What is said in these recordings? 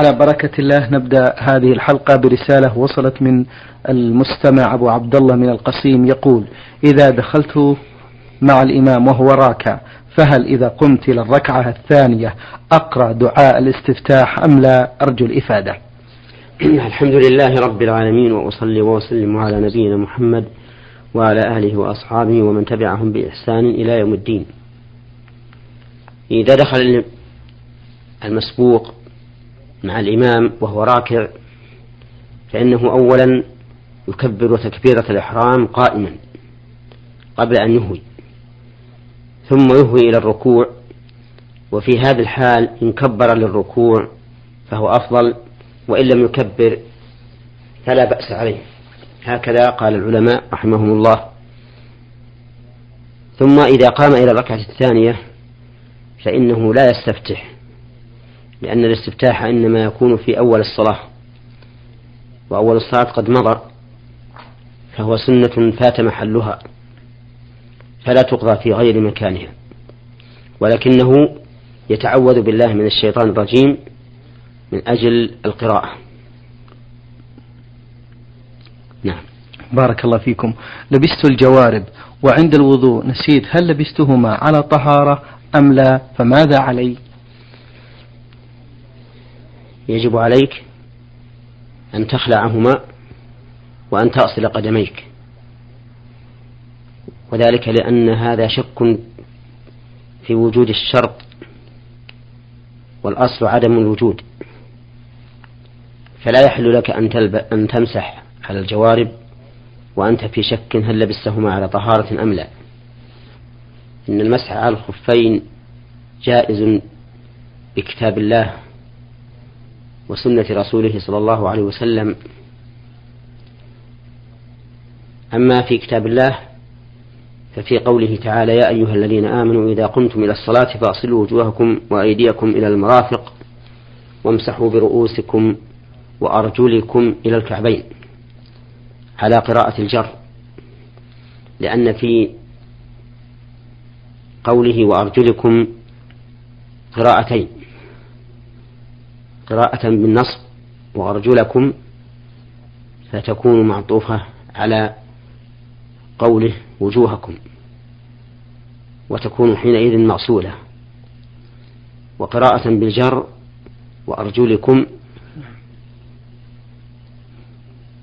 على بركة الله نبدأ هذه الحلقة برسالة وصلت من المستمع أبو عبد الله من القصيم يقول إذا دخلت مع الإمام وهو راكع فهل إذا قمت إلى الركعة الثانية أقرأ دعاء الاستفتاح أم لا؟ أرجو الإفادة. الحمد لله رب العالمين وأصلي وأسلم على نبينا محمد وعلى آله وأصحابه ومن تبعهم بإحسان إلى يوم الدين. إذا دخل المسبوق مع الإمام وهو راكع فإنه أولا يكبر تكبيرة الإحرام قائما قبل أن يهوي ثم يهوي إلى الركوع وفي هذا الحال إن كبر للركوع فهو أفضل وإن لم يكبر فلا بأس عليه. هكذا قال العلماء رحمهم الله. ثم إذا قام إلى الركعة الثانية فإنه لا يستفتح. لأن الاستفتاح إنما يكون في أول الصلاة وأول الصلاة قد مضى فهو سنة فات محلها فلا تقضى في غير مكانها ولكنه يتعوذ بالله من الشيطان الرجيم من أجل القراءة. نعم. بارك الله فيكم. لبست الجوارب وعند الوضوء نسيت هل لبستهما على طهارة أم لا فماذا علي؟ يجب عليك أن تخلعهما وأن تغسل قدميك. وذلك لأن هذا شك في وجود الشرط والأصل عدم الوجود. فلا يحل لك أن, تلب أن تمسح على الجوارب وأنت في شك هل لبستهما على طهارة أم لا. إن المسح على الخفين جائز بكتاب الله وسنة رسوله صلى الله عليه وسلم. أما في كتاب الله ففي قوله تعالى يا أيها الذين آمنوا إذا قمتم إلى الصلاة فأصلوا وجوهكم وأيديكم إلى المرافق وامسحوا برؤوسكم وأرجلكم إلى الكعبين على قراءة الجر لأن في قوله وأرجلكم قراءتين قراءة بالنصب وأرجلكم فتكون معطوفة على قوله وجوهكم وتكون حينئذ مغسولة. وقراءة بالجر وأرجلكم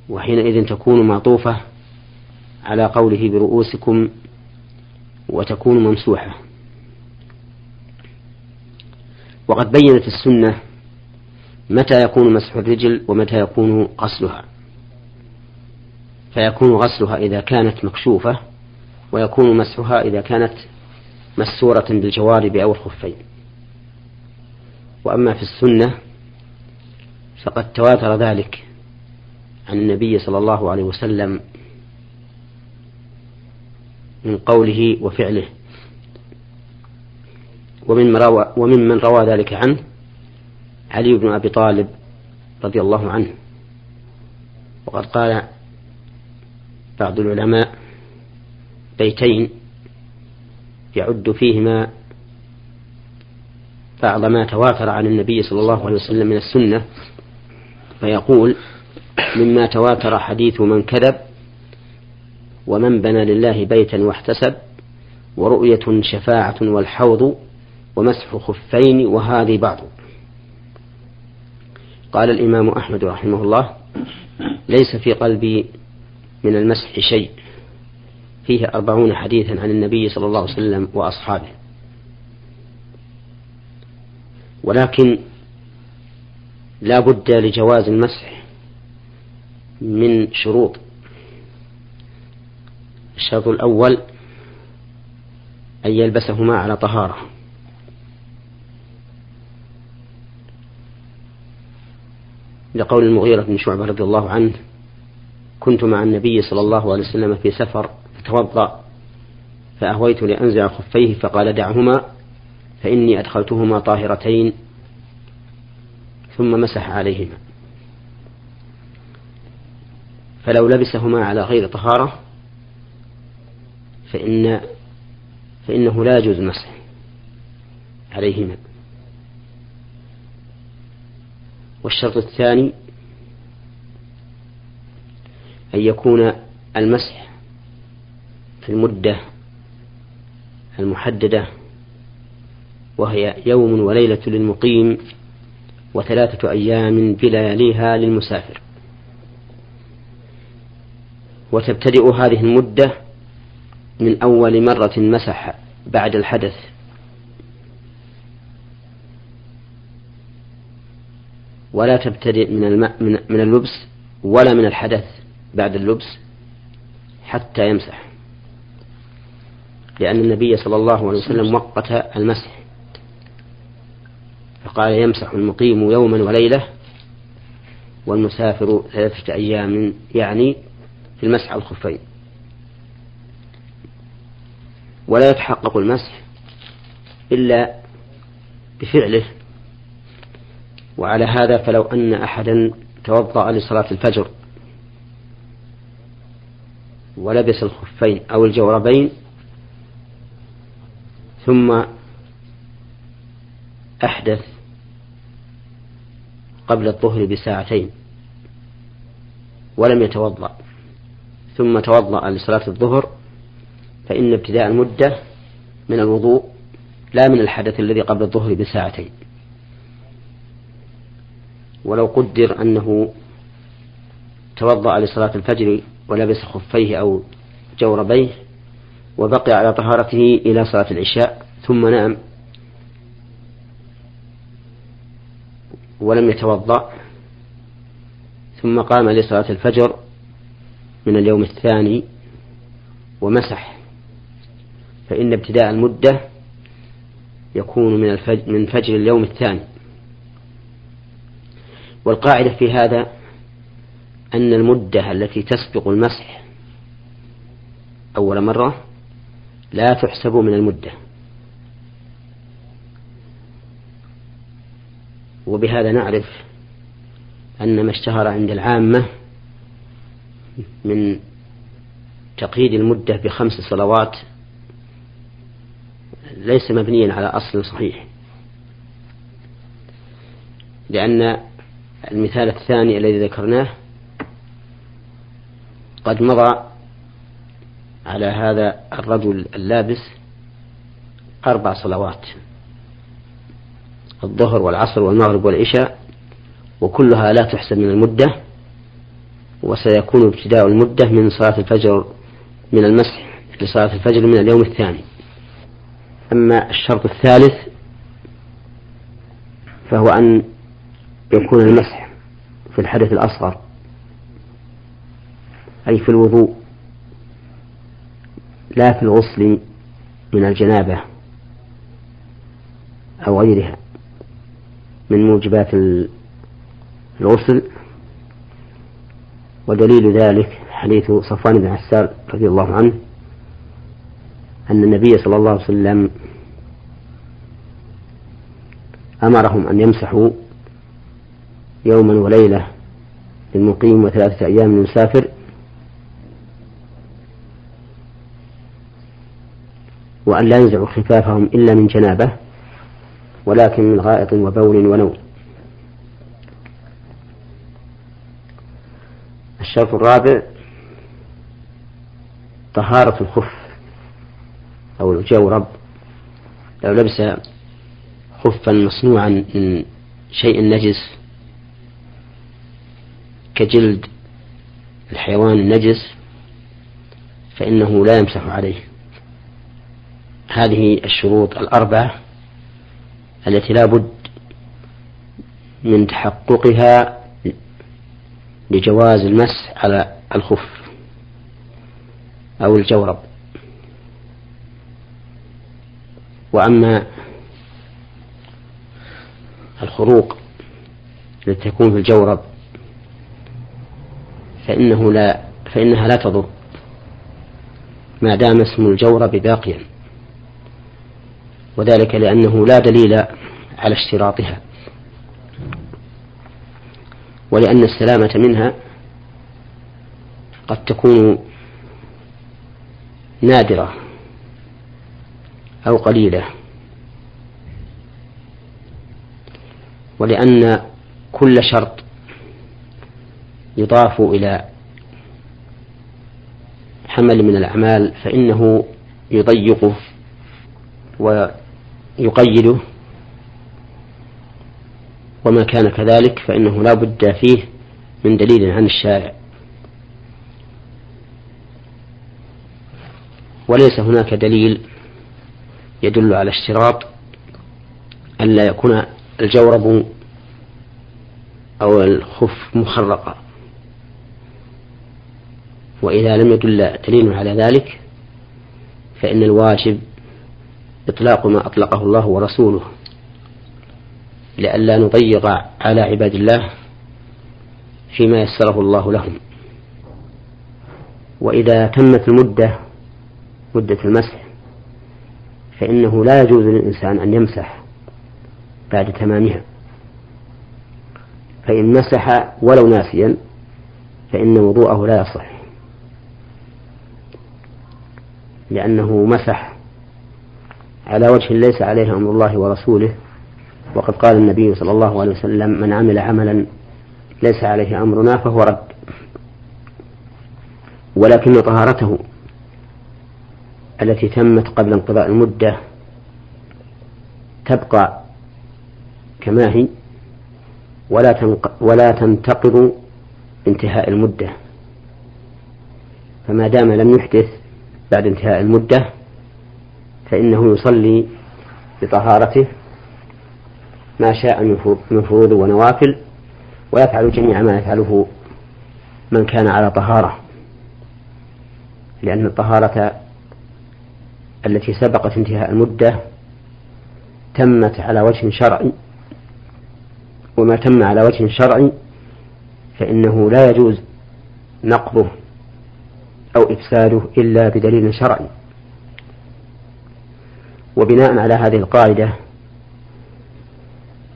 وحينئذ تكون معطوفة على قوله برؤوسكم وتكون ممسوحة. وقد بينت السنة متى يكون مسح الرجل ومتى يكون غسلها؟ فيكون غسلها إذا كانت مكشوفة ويكون مسحها إذا كانت مسورة بالجوارب أو الخفين. وأما في السنة فقد تواتر ذلك عن النبي صلى الله عليه وسلم من قوله وفعله. ومن وممن روى ذلك عنه علي بن أبي طالب رضي الله عنه. وقد قال بعض العلماء بيتين يعد فيهما بعض ما تواتر عن النبي صلى الله عليه وسلم من السنة فيقول مما تواتر حديث من كذب ومن بنى لله بيتا واحتسب ورؤية شفاعة والحوض ومسح خفين وهذه بعض. قال الإمام أحمد رحمه الله ليس في قلبي من المسح شيء. فيه أربعون حديثا عن النبي صلى الله عليه وسلم وأصحابه. ولكن لا بد لجواز المسح من شروط. الشرط الأول أن يلبسهما على طهارة. لقول المغيرة بن شعبة رضي الله عنه كنت مع النبي صلى الله عليه وسلم في سفر فتوضأ فأهويت لأنزع خفيه فقال دعهما فإني أدخلتهما طاهرتين. ثم مسح عليهما. فلو لبسهما على غير طهارة فإن فإنه لا يجوز المسح عليهما. والشرط الثاني أن يكون المسح في المدة المحددة وهي يوم وليلة للمقيم وثلاثة أيام بلياليها للمسافر. وتبتدئ هذه المدة من أول مرة مسح بعد الحدث. ولا تبتدئ من الماء من اللبس ولا من الحدث بعد اللبس حتى يمسح. لأن النبي صلى الله عليه وسلم وقت المسح. فقال يمسح المقيم يوما وليلة والمسافر ثلاثة أيام يعني في المسح الخفين. ولا يتحقق المسح إلا بفعله وعلى هذا فلو أن أحدا توضأ لصلاة الفجر ولبس الخفين أو الجوربين ثم أحدث قبل الظهر بساعتين ولم يتوضأ ثم توضأ لصلاة الظهر فإن ابتداء المدة من الوضوء لا من الحدث الذي قبل الظهر بساعتين. ولو قدر أنه توضأ لصلاة الفجر ولبس خفيه أو جوربيه وبقي على طهارته إلى صلاة العشاء ثم نام ولم يتوضأ ثم قام لصلاة الفجر من اليوم الثاني ومسح فإن ابتداء المدة يكون من الفجر من فجر اليوم الثاني. والقاعدة في هذا أن المدة التي تسبق المسح أول مرة لا تحسب من المدة. وبهذا نعرف أن ما اشتهر عند العامة من تقييد المدة بخمس صلوات ليس مبنيا على أصل صحيح لأن المثال الثاني الذي ذكرناه. قد مضى على هذا الرجل اللابس أربع صلوات الظهر والعصر والمغرب والعشاء وكلها لا تحسب من المدة وسيكون ابتداء المدة من صلاة الفجر من المسح لصلاة الفجر من اليوم الثاني. أما الشرط الثالث فهو أن يكون المسح في الحدث الأصغر أي في الوضوء لا في الغسل من الجنابة أو غيرها من موجبات الغسل. ودليل ذلك حديث صفوان بن عسال رضي الله عنه أن النبي صلى الله عليه وسلم أمرهم أن يمسحوا يوما وليلة للمقيم وثلاثة أيام للمسافر. وأن لا ينزعوا خفافهم إلا من جنابة ولكن من غائط وبول ونوم. الشرط الرابع طهارة الخف أو الجورب لو لبس خفا مصنوعا من شيء نجس كجلد الحيوان النجس فإنه لا يمسح عليه. هذه الشروط الأربعة التي لا بد من تحققها لجواز المسح على الخف أو الجورب. وأما الخروق التي تكون في الجورب فإنه لا فإنها لا تضر. ما دام اسم الجورب باقيا وذلك لأنه لا دليل على اشتراطها. ولأن السلامة منها قد تكون نادرة أو قليلة. ولأن كل شرط يضاف إلى حمل من الأعمال فإنه يضيقه ويقيده وما كان كذلك فإنه لا بد فيه من دليل عن الشارع. وليس هناك دليل يدل على اشتراط ألا يكون الجورب أو الخف مخرقا وإذا لم يدل دليل على ذلك فإن الواجب إطلاق ما أطلقه الله ورسوله لئلا نضيق على عباد الله فيما يسره الله لهم. وإذا تمت المدة مدة المسح فإنه لا يجوز للإنسان أن يمسح بعد تمامها. فإن مسح ولو ناسيا فإن وضوءه لا يصح. لأنه مسح على وجه ليس عليه أمر الله ورسوله. وقد قال النبي صلى الله عليه وسلم من عمل عملا ليس عليه أمرنا فهو رد ولكن طهارته التي تمت قبل انقضاء المدة تبقى كما هي ولا ولا تنتقض انتهاء المدة. فما دام لم يحدث بعد انتهاء المدة فإنه يصلي بطهارته ما شاء من فروض ونوافل ويفعل جميع ما يفعله من كان على طهارة. لأن الطهارة التي سبقت انتهاء المدة تمت على وجه شرعي. وما تم على وجه شرعي فإنه لا يجوز نقضه. أو إفساده إلا بدليل شرعي. وبناء على هذه القاعدة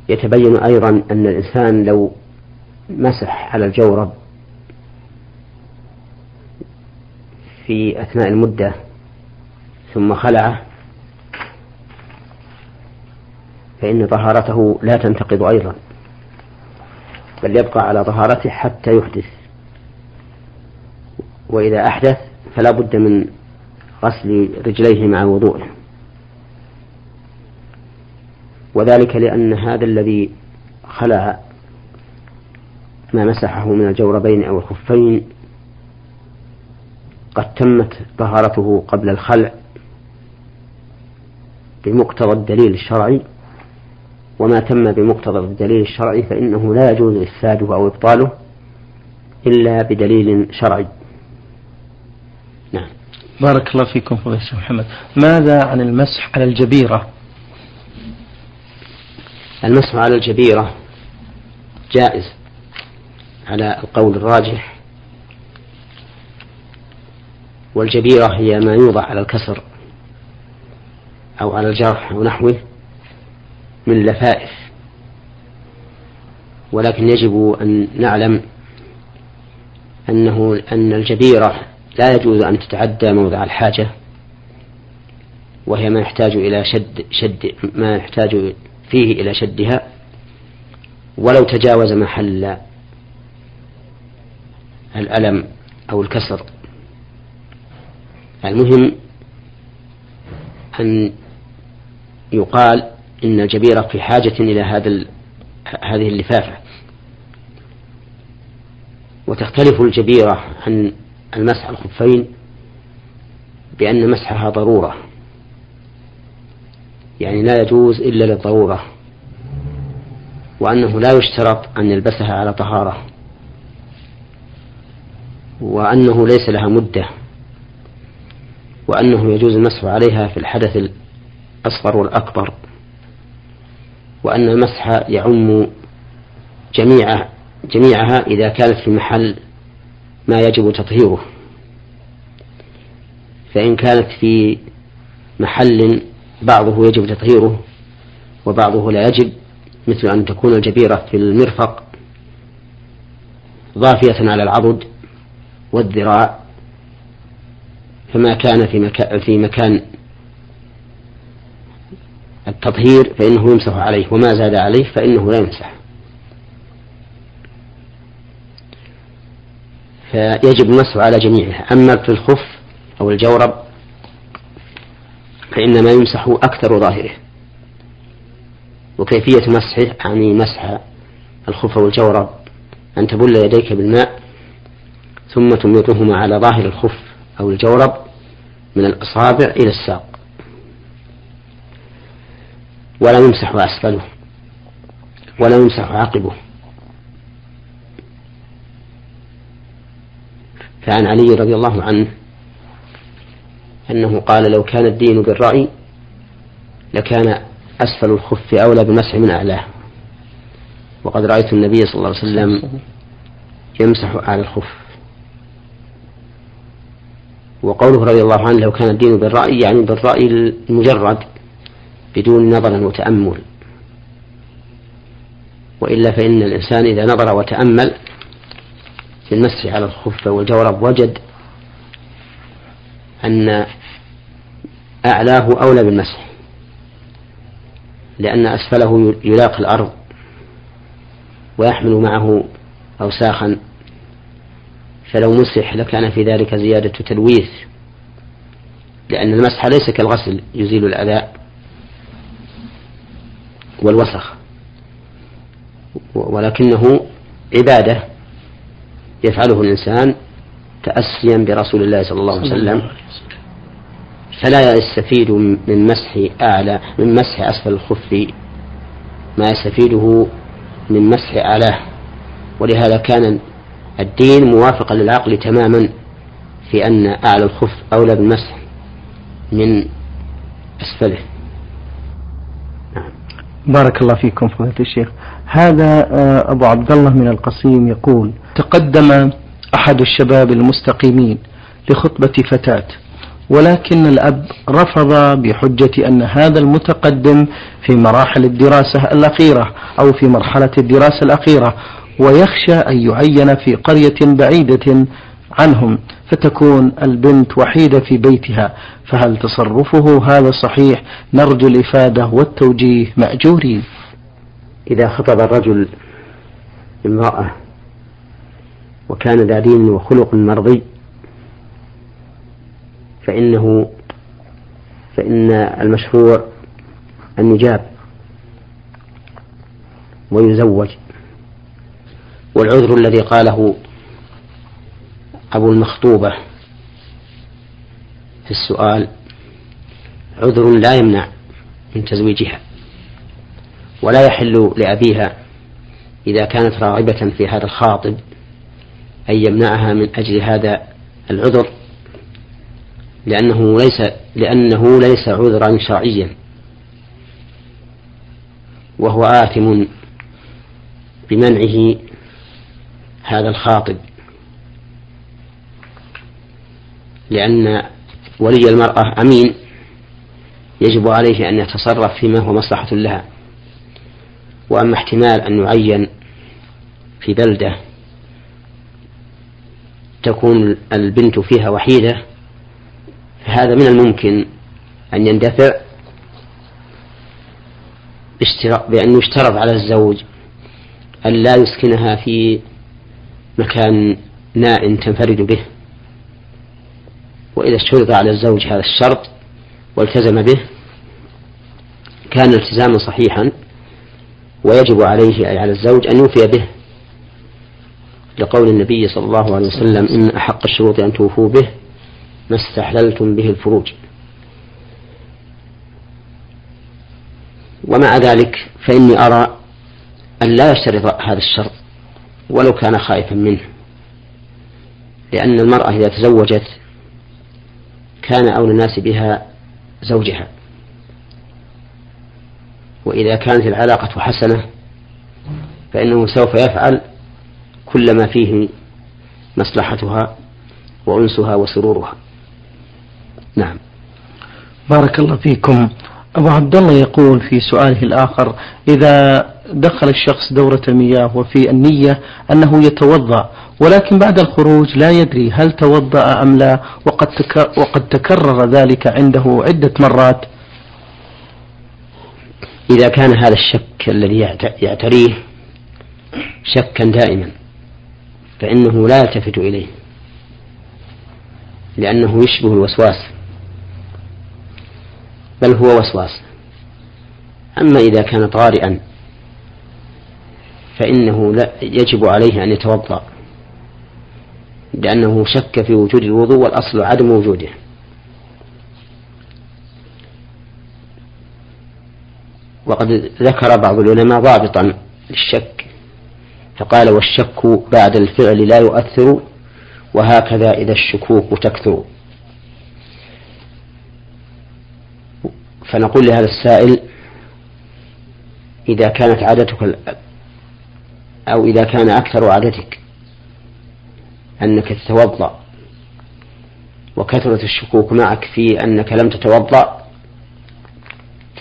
يتبين أيضا أن الإنسان لو مسح على الجورب في أثناء المدة ثم خلعه فإن طهارته لا تنتقض أيضا بل يبقى على طهارته حتى يحدث. وإذا أحدث فلا بد من غسل رجليه مع وضوءه. وذلك لأن هذا الذي خلع ما مسحه من الجوربين أو الخفين قد تمت طهارته قبل الخلع بمقتضى الدليل الشرعي. وما تم بمقتضى الدليل الشرعي فإنه لا يجوز إفساده أو إبطاله إلا بدليل شرعي. بارك الله فيكم فضيلة محمد. ماذا عن المسح على الجبيرة؟ المسح على الجبيرة جائز على القول الراجح. والجبيرة هي ما يوضع على الكسر أو على الجرح أو نحوه من لفائف. ولكن يجب أن نعلم أنه أن الجبيرة لا يجوز أن تتعدى موضع الحاجة وهي ما يحتاج إلى شد شد ما يحتاج فيه إلى شدها ولو تجاوز محل الألم أو الكسر. المهم أن يقال إن الجبيرة في حاجة إلى هذا هذه اللفافة. وتختلف الجبيرة عن المسح الخفين بأن مسحها ضرورة. يعني لا يجوز إلا للضرورة وأنه لا يشترط أن يلبسها على طهارة وأنه ليس لها مدة وأنه يجوز المسح عليها في الحدث الأصغر والأكبر وأن المسح يعم جميع جميعها إذا كانت في محل ما يجب تطهيره. فإن كانت في محل بعضه يجب تطهيره وبعضه لا يجب مثل أن تكون الجبيرة في المرفق ضافية على العضد والذراع فما كان في مكان في مكان التطهير فإنه يمسح عليه وما زاد عليه فإنه لا يمسح. فيجب المسح على جميعها. أما في الخف أو الجورب فإنما يمسح أكثر ظاهره. وكيفية مسحه يعني مسح الخف والجورب. أن تبل يديك بالماء ثم تميطهما على ظاهر الخف أو الجورب من الأصابع إلى الساق. ولا يمسح أسفله. ولا يمسح عقبه. فعن علي رضي الله عنه أنه قال لو كان الدين بالرأي لكان أسفل الخف أولى بالمسح من أعلاه. وقد رأيت النبي صلى الله عليه وسلم يمسح أعلى الخف. وقوله رضي الله عنه لو كان الدين بالرأي يعني بالرأي المجرد بدون نظر وتأمل. وإلا فإن الإنسان إذا نظر وتأمل في المسح على الخف والجورب وجد أن أعلاه أولى بالمسح لأن أسفله يلاقي الأرض ويحمل معه أوساخا. فلو مسح لكان في ذلك زيادة تلويث لأن المسح ليس كالغسل يزيل الأذى والوسخ ولكنه عبادة. يفعله الإنسان تأسيا برسول الله صلى الله عليه وسلم. فلا يستفيد من مسح أعلى من مسح أسفل الخف. ما يستفيده من مسح أعلاه. ولهذا كان الدين موافقا للعقل تماما في أن أعلى الخف أولى بالمسح من أسفله. بارك الله فيكم فضيلة الشيخ. هذا آه، أبو عبد الله من القصيم يقول تقدم أحد الشباب المستقيمين لخطبة فتاة ولكن الأب رفض بحجة أن هذا المتقدم في مراحل الدراسة الأخيرة أو في مرحلة الدراسة الأخيرة ويخشى أن يعين في قرية بعيدة عنهم. فتكون البنت وحيدة في بيتها فهل تصرفه هذا صحيح؟ نرجو الإفادة والتوجيه مأجورين إذا خطب الرجل امرأة وكان ذا دين وخلق مرضي فإنه فإن المشروع أن يجاب ويزوج. والعذر الذي قاله أبو المخطوبة. في السؤال عذر لا يمنع من تزويجها ولا يحل لأبيها إذا كانت راغبة في هذا الخاطب أن يمنعها من أجل هذا العذر لأنه ليس لأنه ليس عذرا شرعيا. وهو آثم بمنعه هذا الخاطب. لأن ولي المرأة أمين يجب عليه أن يتصرف فيما هو مصلحة لها. وأما احتمال أن يعين في بلدة تكون البنت فيها وحيدة فهذا من الممكن أن يندفع بأن يشترط على الزوج أن لا يسكنها في مكان ناء تنفرد به. وإذا اشترط على الزوج هذا الشرط والتزم به كان التزاما صحيحا ويجب عليه أي على الزوج أن يوفي به لقول النبي صلى الله عليه وسلم إن أحق الشروط أن توفوا به ما استحللتم به الفروج. ومع ذلك فإني أرى أن لا يشترط هذا الشرط ولو كان خائفا منه لأن المرأة إذا تزوجت كان أولى الناس بها زوجها. وإذا كانت العلاقة حسنة فإنه سوف يفعل كل ما فيه مصلحتها وأنسها وسرورها. نعم. بارك الله فيكم. أبو عبد الله يقول في سؤاله الآخر إذا دخل الشخص دورة المياه وفي النية أنه يتوضأ ولكن بعد الخروج لا يدري هل توضأ أم لا وقد وقد تكرر ذلك عنده عدة مرات. إذا كان هذا الشك الذي يعتريه شكا دائما فإنه لا يلتفت إليه لأنه يشبه الوسواس. بل هو وسواس. أما إذا كان طارئا فإنه لا يجب عليه أن يتوضأ لأنه شك في وجود الوضوء والأصل عدم وجوده. وقد ذكر بعض العلماء ضابطا للشك فقال والشك بعد الفعل لا يؤثر وهكذا إذا الشكوك تكثر. فنقول لهذا السائل إذا كانت عادتك أو إذا كان أكثر عادتك أنك تتوضأ وكثرة الشكوك معك في أنك لم تتوضأ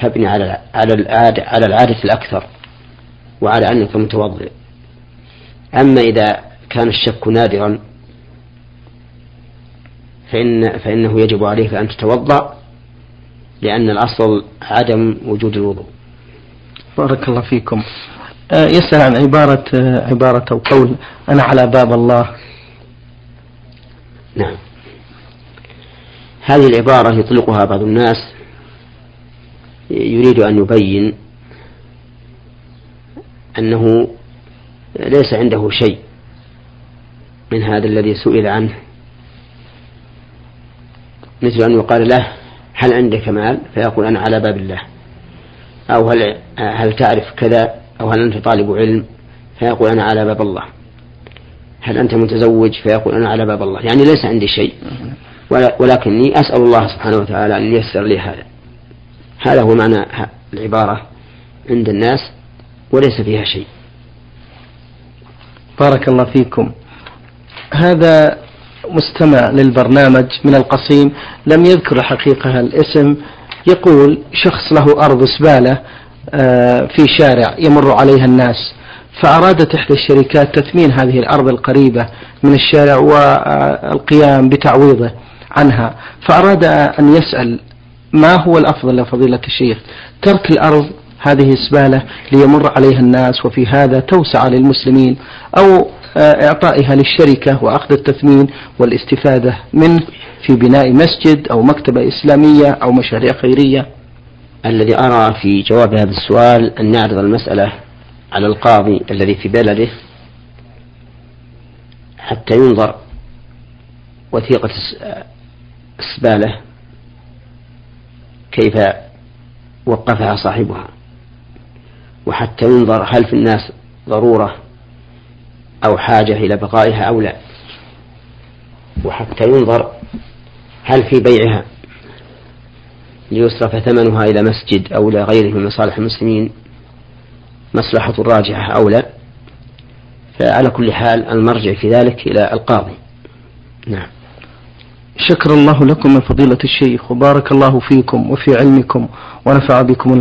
تبني على على العادة على العادة الأكثر وعلى أنك متوضئ. أما إذا كان الشك نادرا فإن فإنه يجب عليك أن تتوضأ لأن الأصل عدم وجود الوضوء. بارك الله فيكم. آه، يسأل عن عبارة آه، عبارة أو قول أنا على باب الله. نعم. هذه العبارة يطلقها بعض الناس يريد أن يبين أنه ليس عنده شيء من هذا الذي سئل عنه مثل أن يقال له هل عندك مال؟ فيقول أنا على باب الله. أو هل هل تعرف كذا؟ أو هل أنت طالب علم؟ فيقول أنا على باب الله. هل أنت متزوج؟ فيقول أنا على باب الله. يعني ليس عندي شيء. ولكني أسأل الله سبحانه وتعالى أن ييسر لي هذا. هذا هو معنى العبارة عند الناس وليس فيها شيء. بارك الله فيكم. هذا مستمع للبرنامج من القصيم لم يذكر الحقيقة الاسم يقول شخص له أرض زبالة آه، في شارع يمر عليها الناس فأرادت إحدى الشركات تثمين هذه الأرض القريبة من الشارع والقيام بتعويضه عنها فأراد أن يسأل ما هو الأفضل لفضيلة الشيخ؟ ترك الأرض هذه الزبالة ليمر عليها الناس وفي هذا توسع للمسلمين أو آه، إعطائها للشركة وأخذ التثمين والاستفادة منه في بناء مسجد أو مكتبة إسلامية أو مشاريع خيرية. الذي أرى في جواب هذا السؤال أن نعرض المسألة على القاضي الذي في بلده حتى ينظر وثيقة السبالة كيف وقفها صاحبها. وحتى ينظر هل في الناس ضرورة أو حاجة إلى بقائها أو لا. وحتى ينظر هل في بيعها ليصرف ثمنها إلى مسجد أو إلى غيره من مصالح المسلمين مصلحة راجحة أو لا. فعلى كل حال المرجع في ذلك إلى القاضي. نعم. شكر الله لكم من فضيلة الشيخ وبارك الله فيكم وفي علمكم ونفع بكم